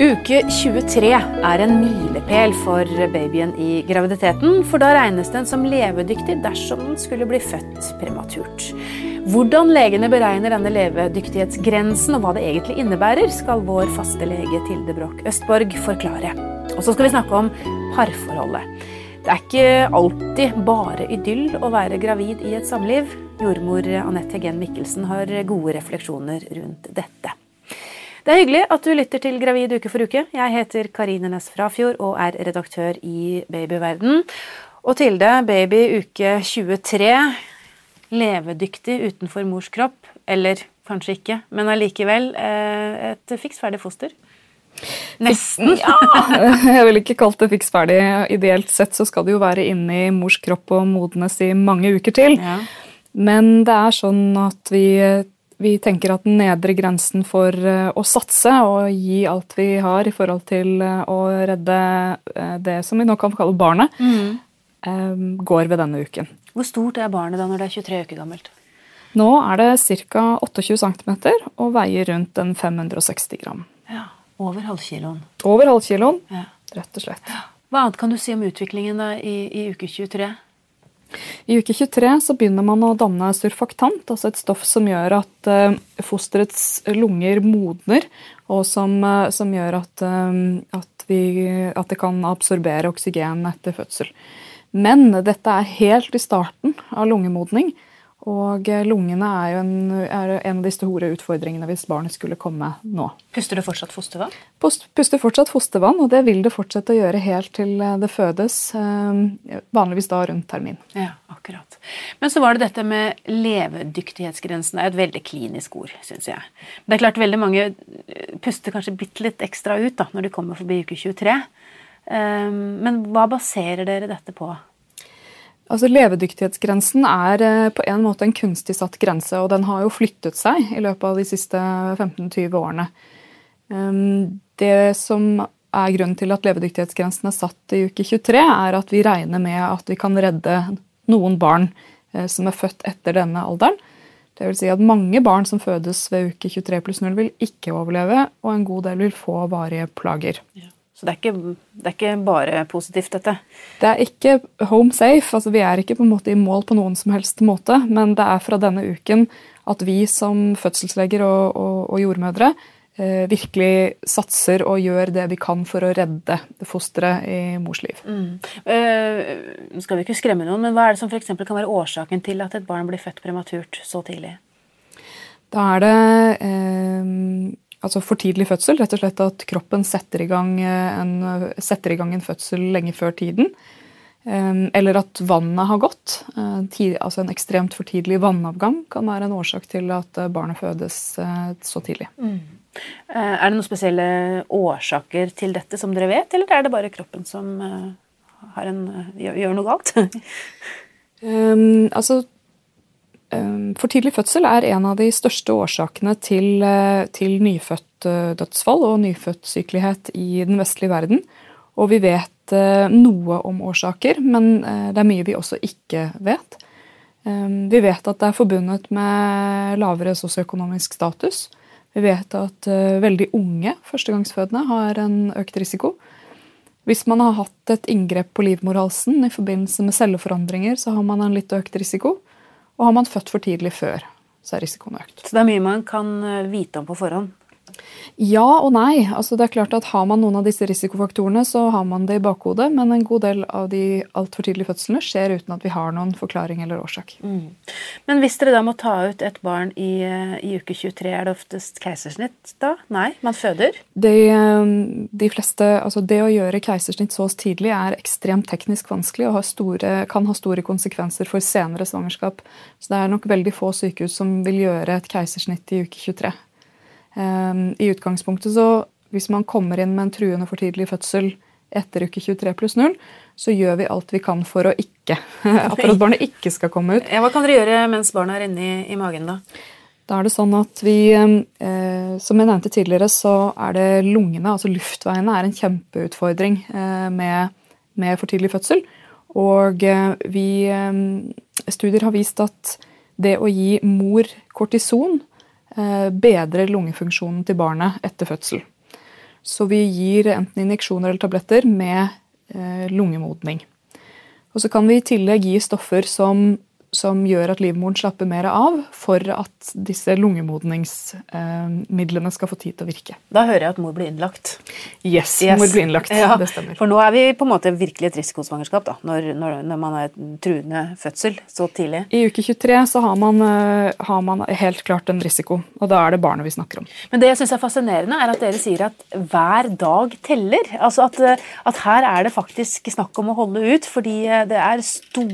Uke 23 er en milepæl for babyen i graviditeten, for da regnes den som levedyktig dersom den skulle bli født prematurt. Hvordan legene beregner denne levedyktighetsgrensen og hva det egentlig innebærer, skal vår faste lege Tilde Broch Østborg forklare. Og så skal vi snakke om parforholdet. Det er ikke alltid bare idyll å være gravid i et samliv. Jordmor Anette Hegen Mikkelsen har gode refleksjoner rundt dette. Det er hyggelig at du lytter til Gravid uke for uke. Jeg heter Karine Næss Frafjord og er redaktør i Babyverden. Og Tilde, baby uke 23. Levedyktig utenfor mors kropp. Eller kanskje ikke, men allikevel eh, et fiks ferdig foster. Nesten. Ja! Jeg ville ikke kalt det fiks ferdig. Ideelt sett så skal det jo være inni mors kropp og modnes i mange uker til. Ja. Men det er sånn at vi vi tenker at den nedre grensen for eh, å satse og gi alt vi har i forhold til eh, å redde eh, det som vi nå kan kalle barnet, går ved denne uken. Hvor stort er barnet da når det er 23 uker gammelt? Nå er det ca. 28 cm og veier rundt en 560 gram. Ja, Over halvkiloen. Over halvkiloen, Ja. rett og slett. Hva annet kan du si om utviklingen da i, i uke 23? I uke 23 så begynner man å danne surfaktant, altså et stoff som gjør at eh, fosterets lunger modner, og som, eh, som gjør at, eh, at, vi, at det kan absorbere oksygen etter fødsel. Men dette er helt i starten av lungemodning, og eh, lungene er jo en, er en av de store utfordringene hvis barnet skulle komme nå. Puster du fortsatt fostervann? Pust- Puster fortsatt fostervann, og det vil det fortsette å gjøre helt til eh, det fødes, eh, vanligvis da rundt termin. Ja, akkurat. Men så var det dette med levedyktighetsgrensen. Det er et veldig klinisk ord, syns jeg. Men det er klart veldig mange puster kanskje bitte litt ekstra ut da, når de kommer forbi uke 23. Um, Men hva baserer dere dette på? Altså Levedyktighetsgrensen er eh, på en måte en kunstig satt grense, og den har jo flyttet seg i løpet av de siste 15-20 årene. Um, Det som er grunnen til at levedyktighetsgrensen er satt i uke 23, er at vi regner med at vi kan redde noen barn eh, som er født etter denne alderen. Det vil si at mange barn som fødes ved uke 23 pluss 0 vil ikke overleve, og en god del vil få varige plager. Så det er ikke, det er ikke bare positivt, dette. Det er ikke home safe, altså vi er ikke på en måte i mål på noen som helst måte, men det er fra denne uken at vi som fødselsleger og, og, og jordmødre eh, virkelig satser og gjør det vi kan for å redde fosteret i mors liv. Eh, Nå skal vi ikke skremme noen, men hva er det som for kan være årsaken til at et barn blir født prematurt så tidlig? Da er det eh, altså for tidlig fødsel, rett og slett at kroppen setter i gang eh, en, setter i gang en fødsel lenge før tiden. Eller at vannet har gått. Eh, Altså En ekstremt for tidlig vannavgang kan være en årsak til at eh, barnet fødes så tidlig. Mm. Er det noen spesielle årsaker til dette som dere vet, eller er det bare kroppen som har en, gjør, noe galt? Um, altså, for tidlig fødsel er en av de største årsakene til, eh, til nyfødt eh, dødsfall og nyfødt sykelighet i den vestlige verden. Og vi vet eh, noe om årsaker, men det er mye vi også ikke vet. Um, vi vet at det er forbundet med lavere sosioøkonomisk status. Vi vet at veldig unge førstegangsfødende har en økt risiko. Hvis man har hatt et inngrep på livmorhalsen i forbindelse med celleforandringer, så har man en litt økt risiko. Og har man født for tidlig før, så er risikoen økt. Så det er mye man kan eh, vite om på forhånd. Ja og nei. Altså det er klart at Har man noen av disse risikofaktorene, så har man det i bakhodet, men en god del av de altfor tidlige fødslene skjer uten at vi har noen forklaring eller årsak. Men hvis dere da må ta ut et barn i, eh, i uke 23, er det oftest keisersnitt da? Nei, man føder? De, eh, de fleste, altså det å gjøre keisersnitt så tidlig er ekstremt teknisk vanskelig og har store, kan ha store konsekvenser for senere svangerskap. Så det er nok veldig få sykehus som vil gjøre et keisersnitt i uke 23. Um, I utgangspunktet så, Hvis man kommer inn med en truende for tidlig fødsel etter uke 23 pluss 0, så gjør vi alt vi kan for å ikke, for at barnet ikke skal komme ut. Ja, hva kan dere gjøre mens barnet er inni i magen, da? Da er det sånn at vi, eh, Som jeg nevnte tidligere, så er det lungene, altså luftveiene, er en kjempeutfordring eh, med, med for tidlig fødsel. Og eh, vi, eh, studier har vist at det å gi mor kortison eh, bedrer lungefunksjonen til barnet etter fødsel. Så vi gir enten injeksjoner eller tabletter med eh, lungemodning. Og så kan vi i tillegg gi stoffer som som gjør at livmoren slapper mer av for at disse lungemodningsmidlene skal få tid til å virke. Da hører jeg at mor blir innlagt. Yes, yes. mor blir innlagt. Ja, det stemmer. For nå er vi på en måte virkelig et risikosvangerskap da, når, når, når man har et truende fødsel så tidlig. I uke 23 så har man, eh, har man, helt klart en risiko, og da er det barnet vi snakker om. Men det jeg syns er fascinerende, er at dere sier at hver dag teller. Altså at, eh, at her er det faktisk snakk om å holde ut, fordi eh, det er stor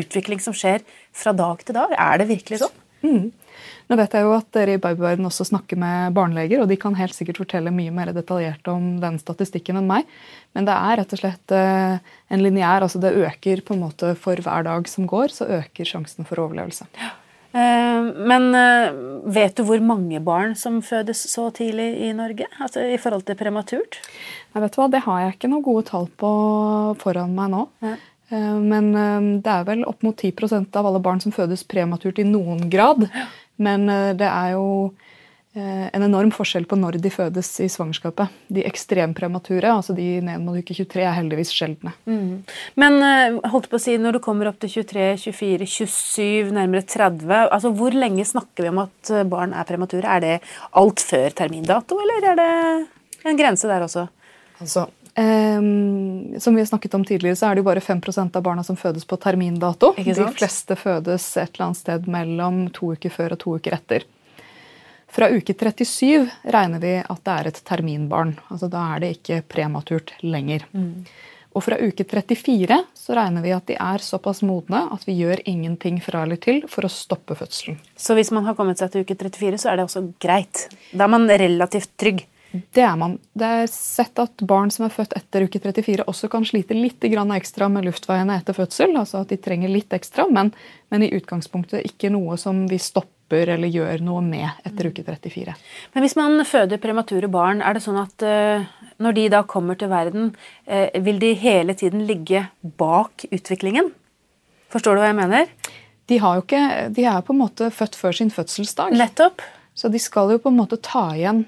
utvikling som skjer fra dag til dag. Er det virkelig sånn? Mm. Nå vet jeg jo at dere i babyverden også snakker med barneleger, og de kan helt sikkert fortelle mye mer detaljert om den statistikken enn meg. Men det er rett og slett eh, en lineær, altså det øker på en måte for hver dag som går, så øker sjansen for overlevelse. Eh, men eh, vet du hvor mange barn som fødes så tidlig i Norge? Altså I forhold til prematurt? Jeg vet hva, Det har jeg ikke noen gode tall på foran meg nå. Ja. Eh, men eh, det er vel opp mot 10% av alle barn som fødes prematurt i noen grad. Men eh, det er jo en enorm forskjell på når de fødes i svangerskapet. De ekstrempremature, altså de ned mot uke 23, er heldigvis sjeldne. Mm. Men holdt på å si, når du kommer opp til 23, 24, 27, nærmere 30 altså Hvor lenge snakker vi om at barn er premature? Er det alt før termindato, eller er det en grense der også? Altså, Um, som vi har snakket om tidligere, så er det jo bare 5% av barna som fødes på termindato. De fleste fødes et eller annet sted mellom to uker før og to uker etter. Fra uke 37 regner vi at det er et terminbarn. altså Da er det ikke prematurt lenger. Mm. Og fra uke 34 så regner vi at de er såpass modne at vi gjør ingenting fra eller til for å stoppe fødselen. Så hvis man har kommet seg til uke 34, så er det også greit? Da er man relativt trygg? Det er man. Det er sett at barn som er født etter uke 34, også kan slite litt ekstra med luftveiene etter fødsel. altså at de trenger litt ekstra, men, men, i utgangspunktet ikke noe som vi stopper eller gjør noe med etter uke 34. Men hvis man føder premature barn, er det sånn at uh, når de da kommer til verden, uh, vil de hele tiden ligge bak utviklingen? Forstår du hva jeg mener? De, ikke, de er på en måte født før sin fødselsdag. Nettopp. Så de skal jo på en måte ta igjen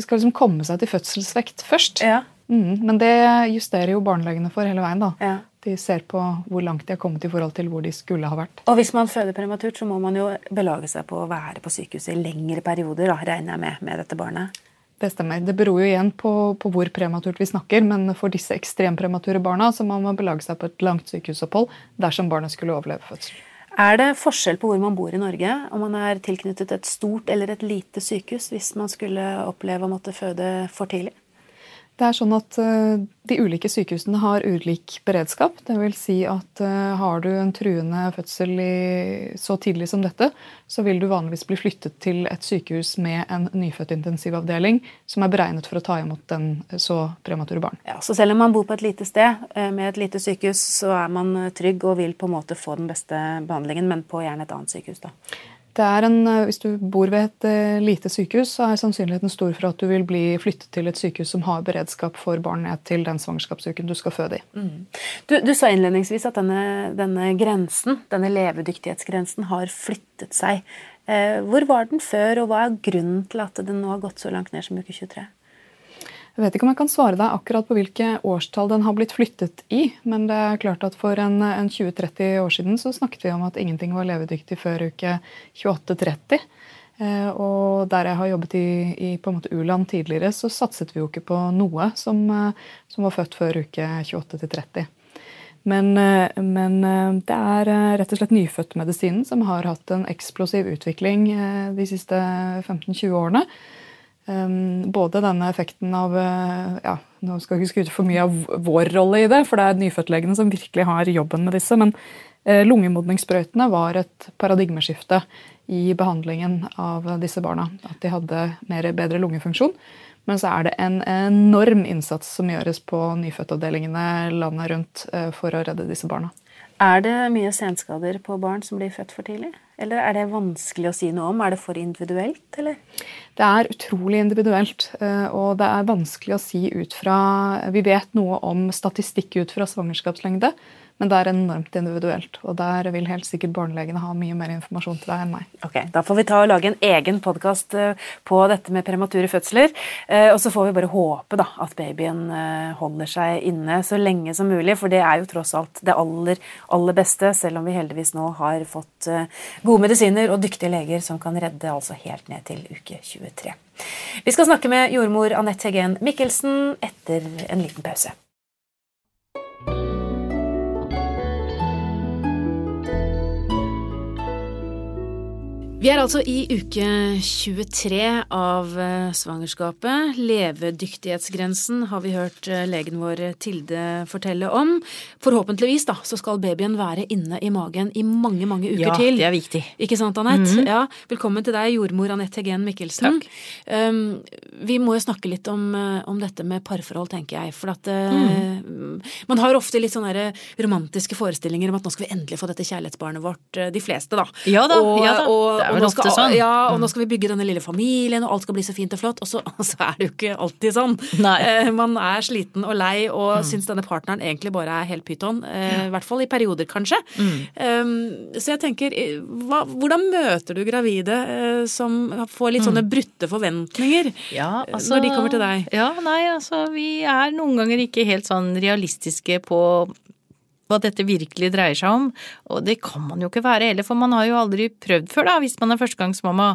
de skal liksom komme seg til fødselsvekt først. Ja. Mm, men det justerer jo barnelegene for hele veien. da. Ja. De ser på hvor langt de har kommet i forhold til hvor de skulle ha vært. Og Hvis man føder prematurt, så må man jo belage seg på å være på sykehuset i lengre perioder, da, regner jeg med, med dette barnet. Det stemmer. Det beror jo igjen på, på hvor prematurt vi snakker, men for disse ekstrempremature barna så må man belage seg på et langt sykehusopphold dersom barnet skulle overleve fødsel. Er det forskjell på hvor man bor i Norge, om man er tilknyttet et stort eller et lite sykehus hvis man skulle oppleve å måtte føde for tidlig? Det er sånn at uh, De ulike sykehusene har ulik beredskap. Det vil si at uh, Har du en truende fødsel så tidlig som dette, så vil du vanligvis bli flyttet til et sykehus med en nyfødtintensivavdeling som er beregnet for å ta imot den så premature barn. Ja, så Selv om man bor på et lite sted med et lite sykehus, så er man trygg og vil på en måte få den beste behandlingen, men på gjerne et annet sykehus. da. En, eh, hvis du bor ved et uh, lite sykehus, så er sannsynligheten stor for at du vil bli flyttet til et sykehus som har beredskap for barn ned til den svangerskapsuken du skal føde i. Mm. Du, du, sa innledningsvis at denne, denne, grensen, denne levedyktighetsgrensen har flyttet seg. Uh, hvor var den før, og hva er grunnen til at den nå har gått så langt ned som uke 23? Jeg vet ikke om jeg kan svare deg akkurat på hvilke årstall den har blitt flyttet i, men det er klart at for en, en 20-30 år siden så snakket vi om at ingenting var levedyktig før uke 28-30. Eh, og der jeg har jobbet i, i på en måte u-land tidligere, så satset vi jo ikke på noe som, eh, som var født før uke 28-30. Men, eh, men, det er rett og slett nyfødtmedisinen som har hatt en eksplosiv utvikling de siste 15-20 årene. Ehm, både denne effekten av eh, ja, Nå skal jeg ikke skryte for mye av vår rolle i det, for det er nyfødtlegene som virkelig har jobben med disse. Men eh, lungemodningssprøytene var et paradigmeskifte i behandlingen av disse barna. At de hadde mer, bedre lungefunksjon. Men så er det en enorm innsats som gjøres på nyfødtavdelingene landet rundt eh, for å redde disse barna. Er det mye senskader på barn som blir født for tidlig? Eller er det vanskelig å si noe om? Er det for individuelt, eller? Det er utrolig individuelt, eh, og det er vanskelig å si ut fra Vi vet noe om statistikk ut fra svangerskapslengde, Men det er enormt individuelt, og der vil helt sikkert barnelegene ha mye mer informasjon til deg enn meg. Ok, Da får vi ta og lage en egen podkast eh, på dette med premature fødsler. Eh, og så får vi bare håpe da, at babyen eh, holder seg inne så lenge som mulig, for det er jo tross alt det aller, aller beste, selv om vi heldigvis nå har fått gode medisiner og dyktige leger som kan redde altså helt ned til uke 23. Vi skal snakke med jordmor Anette Hegen Mikkelsen etter en liten pause. Vi er altså i uke 23 av eh, svangerskapet. Levedyktighetsgrensen har vi hørt eh, legen vår Tilde fortelle om. Forhåpentligvis da, så skal babyen være inne i magen i mange mange uker ja, til. Ja, det er viktig. Ikke sant, Anette? Mm -hmm. ja, velkommen til deg, jordmor Anette Hegen Mikkelsen. Takk. Um, vi må jo snakke litt om, eh, om, dette med parforhold, tenker jeg. For at mm. man har ofte litt sånne romantiske forestillinger om at nå skal vi endelig få dette kjærlighetsbarnet vårt, de fleste, da. Ja da, og, ja da. Og, er vel ofte skal, sånn. Ja, og nå skal vi bygge denne lille familien, og alt skal bli så fint og flott. Og så, og så er det jo ikke alltid sånn. Eh, man er sliten og lei og mm. syns denne partneren egentlig bare er helt pyton. Eh, I hvert fall i perioder, kanskje. Mm. Um, så jeg tenker, eh, hva, hvordan møter du gravide eh, som får litt sånne mm. brutte forventninger ja, altså, når de kommer til deg? Ja, nei, altså vi er noen ganger ikke helt sånn realistiske på hva dette virkelig dreier seg om. Og det kan man jo ikke være heller, for man har jo aldri prøvd før, da. Hvis man er førstegangsmamma,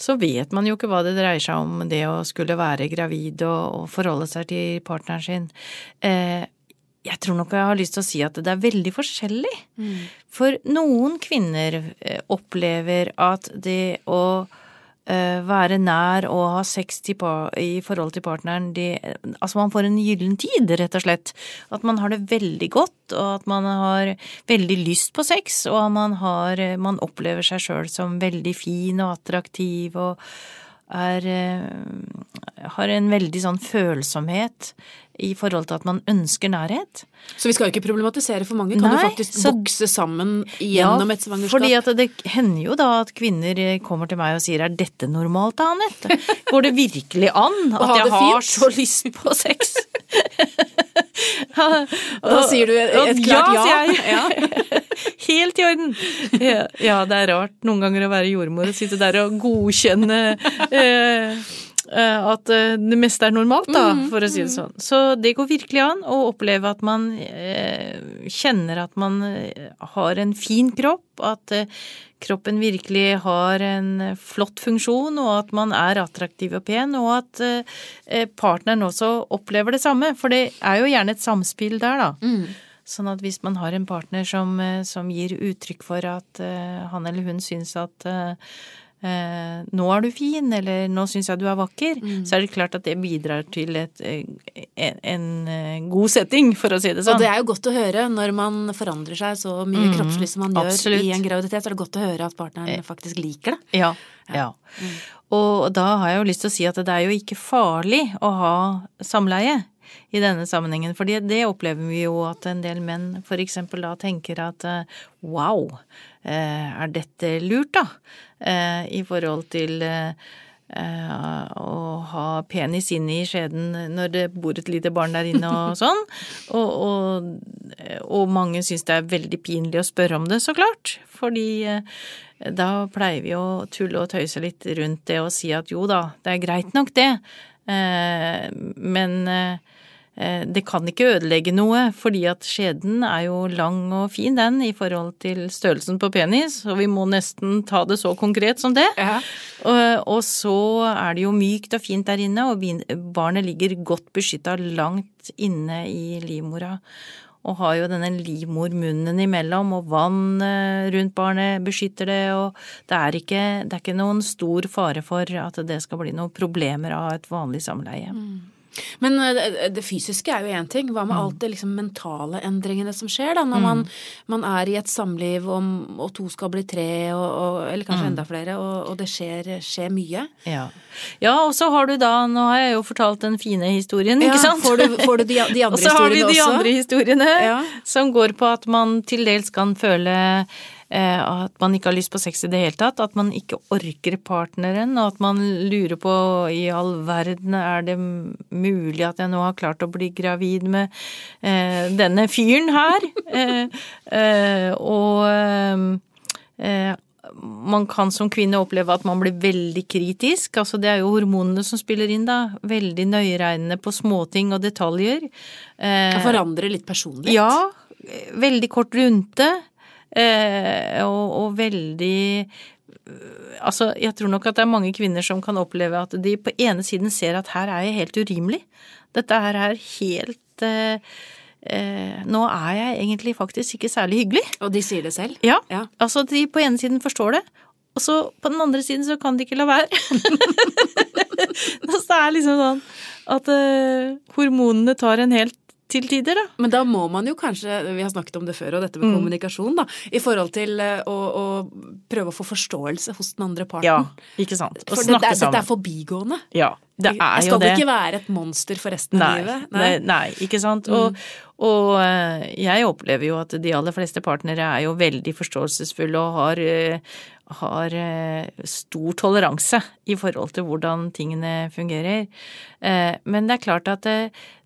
så vet man jo ikke hva det dreier seg om, det å skulle være gravid og, og forholde seg til partneren sin. Eh, jeg tror nok jeg har lyst til å si at det er veldig forskjellig. Mm. For noen kvinner eh, opplever at det å være nær og ha sex i forhold til partneren de, Altså man får en gyllen tid, rett og slett. At man har det veldig godt, og at man har veldig lyst på sex, og man, har, man opplever seg sjøl som veldig fin og attraktiv og er eh, Har en veldig sånn følsomhet i forhold til at man ønsker nærhet. Så vi skal jo ikke problematisere for mange? Kan Nei, du faktisk så, vokse sammen gjennom ja, et svangerskap? Fordi at det hender jo da at kvinner kommer til meg og sier er dette normalt da, Anette? Går det virkelig an at jeg har så lyst på sex? da sier du et, et klart ja. ja. Helt i orden. Ja, det er rart noen ganger å være jordmor og sitte der og godkjenne eh, Eh, at eh, det meste er normalt, da, mm, for å si det mm. sånn. Så det går virkelig an å oppleve at man eh, kjenner at man har en fin kropp, at kroppen virkelig har en flott funksjon, og at man er attraktiv og pen, og at partneren også opplever det samme. For det er jo gjerne et samspill der, da. Mm. Sånn at hvis man har en partner som, som gir uttrykk for at han eller hun syns at eh, 'nå er du fin', eller 'nå syns jeg du er vakker', mm. så er det klart at det bidrar til et, eh, en, en, eh, god setting, for å si det sånn. Og det er jo godt å høre når man forandrer seg så mye mm. kroppslig som man Absolutt. gjør i en graviditet, så er det godt å høre at partneren eh. faktisk liker det. Ja. ja. Mm. Og da har jeg jo lyst til å si at det er jo ikke farlig å ha samleie i denne sammenhengen. For det opplever vi jo at en del menn eksempel da tenker at wow, er dette lurt, da? Eh, i forhold til eh, å ha penis inne i skjeden når det bor et lite barn der inne og sånn. Og, og, og mange syns det er veldig pinlig å spørre om det, så klart. Fordi eh, da pleier vi å tulle og tøyse litt rundt det og si at jo da, det er greit nok det, men Eh, det kan ikke ødelegge noe, fordi at skjeden er jo lang og fin, den, i forhold til størrelsen på penis, og vi må nesten ta det så konkret som det. Ja. Og, og, så er det jo mykt og fint der inne, og barnet ligger godt beskytta langt inne i livmora. Og har jo denne livmormunnen imellom, og vann rundt barnet beskytter det, og det er, ikke, det er ikke noen stor fare for at det skal bli noen problemer av et vanlig samleie. Mm. Men eh, det, det fysiske er jo én ting. Hva med mm. alt det liksom mentale endringene som skjer da, når mm. man, man, er i et samliv og, og to skal bli tre, og, og, eller kanskje mm. enda flere, og, og det skjer, skjer, mye? Ja. ja. og så har du da Nå har jeg jo fortalt den fine historien, ja, ikke sant? Får du, får du de, de, andre historiene også? Og så har vi de også? andre historiene ja. som går på at man til dels kan føle eh, at man ikke har lyst på sex i det hele tatt, at man ikke orker partneren, og at man lurer på i all verden er det mulig at jeg nå har klart å bli gravid med eh, denne fyren her? Eh, eh, og eh, man kan som kvinne oppleve at man blir veldig kritisk. Altså det er jo hormonene som spiller inn, da. Veldig nøyeregnende på småting og detaljer. Eh, forandrer litt personlighet? Ja. Veldig kort runte. Eh, og, og veldig Altså, jeg tror nok at det er mange kvinner som kan oppleve at de på ene siden ser at her er jeg helt urimelig. Dette her er helt eh, eh, nå er jeg egentlig faktisk ikke særlig hyggelig. Og de sier det selv? Ja. ja. Altså, de på ene siden forstår det, og så på den andre siden så kan de ikke la være. så det er liksom sånn at eh, hormonene tar en helt til tider, da. Men da må man jo kanskje, vi har snakket om det før, og dette med mm. kommunikasjon, da, i forhold til eh, å, å, prøve å få forståelse hos den andre parten. Ja, ikke sant. Og For snakke det, sammen. Dette er forbigående. Ja, det er jo det. Jeg skal ikke være et monster for resten nei, av livet. Nei. nei, ikke sant. Og, mm. og, eh, jeg opplever jo at de aller fleste partnere er jo veldig forståelsesfulle og har, eh, har stor toleranse i forhold til hvordan tingene fungerer. Men det er klart at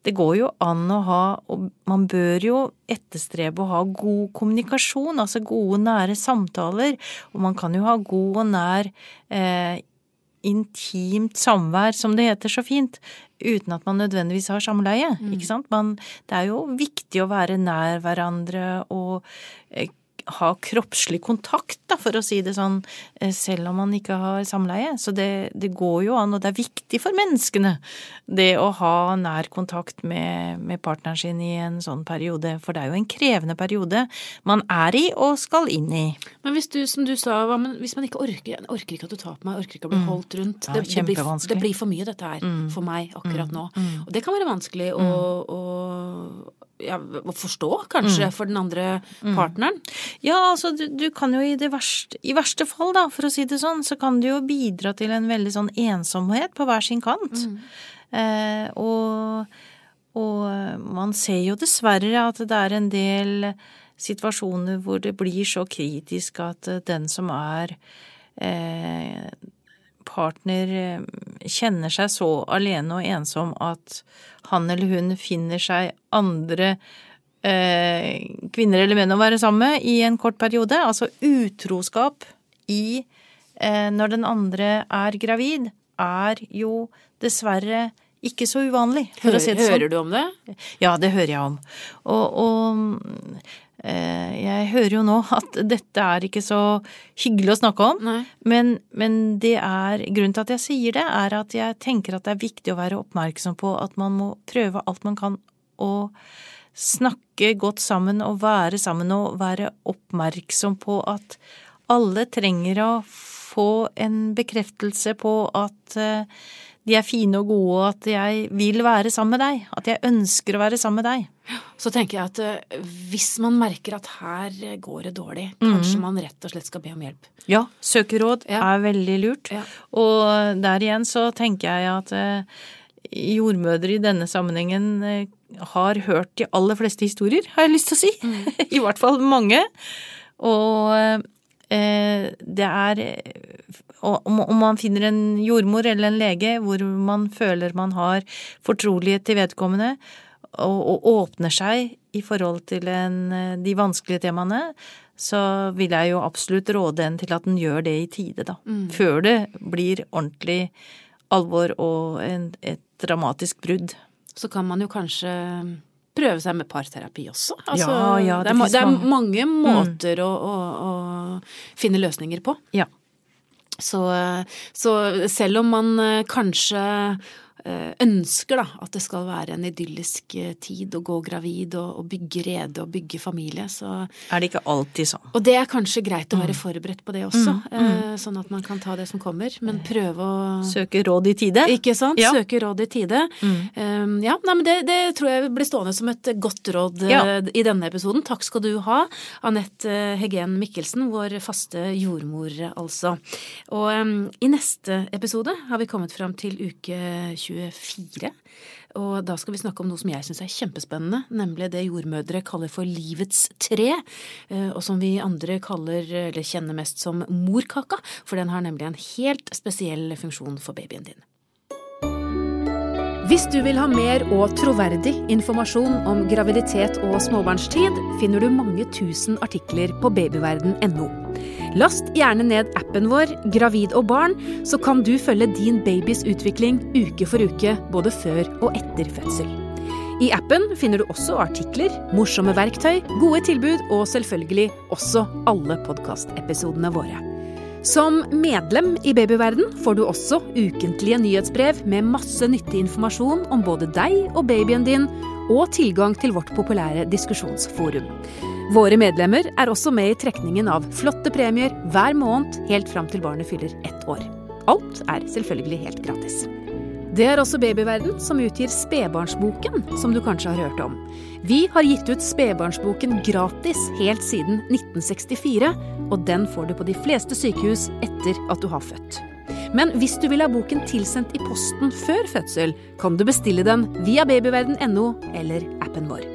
det går jo an å ha, og man bør jo etterstrebe å ha god kommunikasjon, altså gode, nære samtaler. Og man kan jo ha god og nær eh, intimt samvær, som det heter så fint, uten at man nødvendigvis har samleie. Mm. Ikke sant? Man, det er jo viktig å være nær hverandre og eh, ha kroppslig kontakt, da, for å si det sånn, eh, selv om man ikke har samleie. Så det, det, går jo an, og det er viktig for menneskene, det å ha nær kontakt med, med, partneren sin i en sånn periode. For det er jo en krevende periode man er i og skal inn i. Men hvis du, som du sa, hvis man ikke orker Jeg orker ikke at du tar på meg, jeg orker ikke å bli mm. holdt rundt. Ja, det, det, blir, det, blir, for mye, dette her, mm. for meg akkurat mm. nå. Mm. Og det kan være vanskelig å, mm. å ja, forstå, kanskje, mm. for den andre mm. partneren. Ja, altså du, du, kan jo i det verste I verste fall, da, for å si det sånn, så kan du jo bidra til en veldig sånn ensomhet på hver sin kant. Mm. Eh, og, og man ser jo dessverre at det er en del situasjoner hvor det blir så kritisk at den som er eh, partner eh, kjenner seg så alene og ensom at han eller hun finner seg andre eh, kvinner eller menn å være sammen med i en kort periode. Altså utroskap i eh, når den andre er gravid, er jo dessverre ikke så uvanlig, for Hører, å si det sånn. Hører du om det? Ja, det hører jeg om. Og, og jeg hører jo nå at dette er ikke så hyggelig å snakke om, men, men, det er grunnen til at jeg sier det, er at jeg tenker at det er viktig å være oppmerksom på at man må prøve alt man kan å snakke godt sammen og være sammen og være oppmerksom på at alle trenger å få en bekreftelse på at eh, de er fine og gode, og at jeg vil være sammen med deg. At jeg ønsker å være sammen med deg. Så tenker jeg at uh, hvis man merker at her går det dårlig, mm. kanskje man rett og slett skal be om hjelp. Ja, søke råd ja. er veldig lurt. Ja. Og der igjen så tenker jeg at uh, jordmødre i denne sammenhengen uh, har hørt de aller fleste historier, har jeg lyst til å si. Mm. I hvert fall mange. Og det er om man finner en jordmor eller en lege hvor man føler man har fortrolighet til vedkommende, og, og åpner seg i forhold til en, de vanskelige temaene, så vil jeg jo absolutt råde en til at den gjør det i tide, da. Mm. Før det blir ordentlig alvor og en, et dramatisk brudd. Så kan man jo kanskje prøve seg med parterapi også. Altså, ja, ja, det, det, er, det er mange mm. måter mm. å, å, å finne løsninger på. Ja. Så, så, selv om man eh, kanskje Eh, ønsker da, at det skal være en idyllisk eh, tid å gå gravid og, og bygge rede og bygge familie, så Er det ikke alltid sånn. Og det er kanskje greit å være mm. forberedt på det også, mm, mm. Eh, sånn at man kan ta det som kommer, men prøve å Søke råd i tide. Ikke sant. Ja. Søke råd i tide. Um, ja, nei, men det, det, tror jeg blir stående som et godt råd ja. i denne episoden. Takk skal du ha, Anette Hegen Mikkelsen, vår faste jordmor, altså. Og um, i neste episode har vi kommet fram til uke 20 2024. Og da skal vi snakke om noe som jeg syns er kjempespennende, nemlig det jordmødre kaller for livets tre, eh, og som vi andre kaller, eller kjenner mest som morkaka, for den har nemlig en helt spesiell funksjon for babyen din. Hvis du vil ha mer og troverdig informasjon om graviditet og småbarnstid, finner du mange tusen artikler på babyverden.no. Last gjerne ned appen vår Gravid og barn, så kan du følge din babys utvikling uke for uke, både før og etter fødsel. I appen finner du også artikler, morsomme verktøy, gode tilbud og selvfølgelig også alle podkastepisodene våre. Som medlem i Babyverden får du også ukentlige nyhetsbrev med masse nyttig informasjon om både deg og babyen din, og tilgang til vårt populære diskusjonsforum. Våre medlemmer er også med i trekningen av flotte premier hver måned helt fram til barnet fyller ett år. Alt er selvfølgelig helt gratis. Det er også Babyverden som utgir Spedbarnsboken, som du kanskje har hørt om. Vi har gitt ut Spedbarnsboken gratis helt siden 1964, og den får du på de fleste sykehus etter at du har født. Men hvis du vil ha boken tilsendt i posten før fødsel, kan du bestille den via babyverden.no eller appen vår.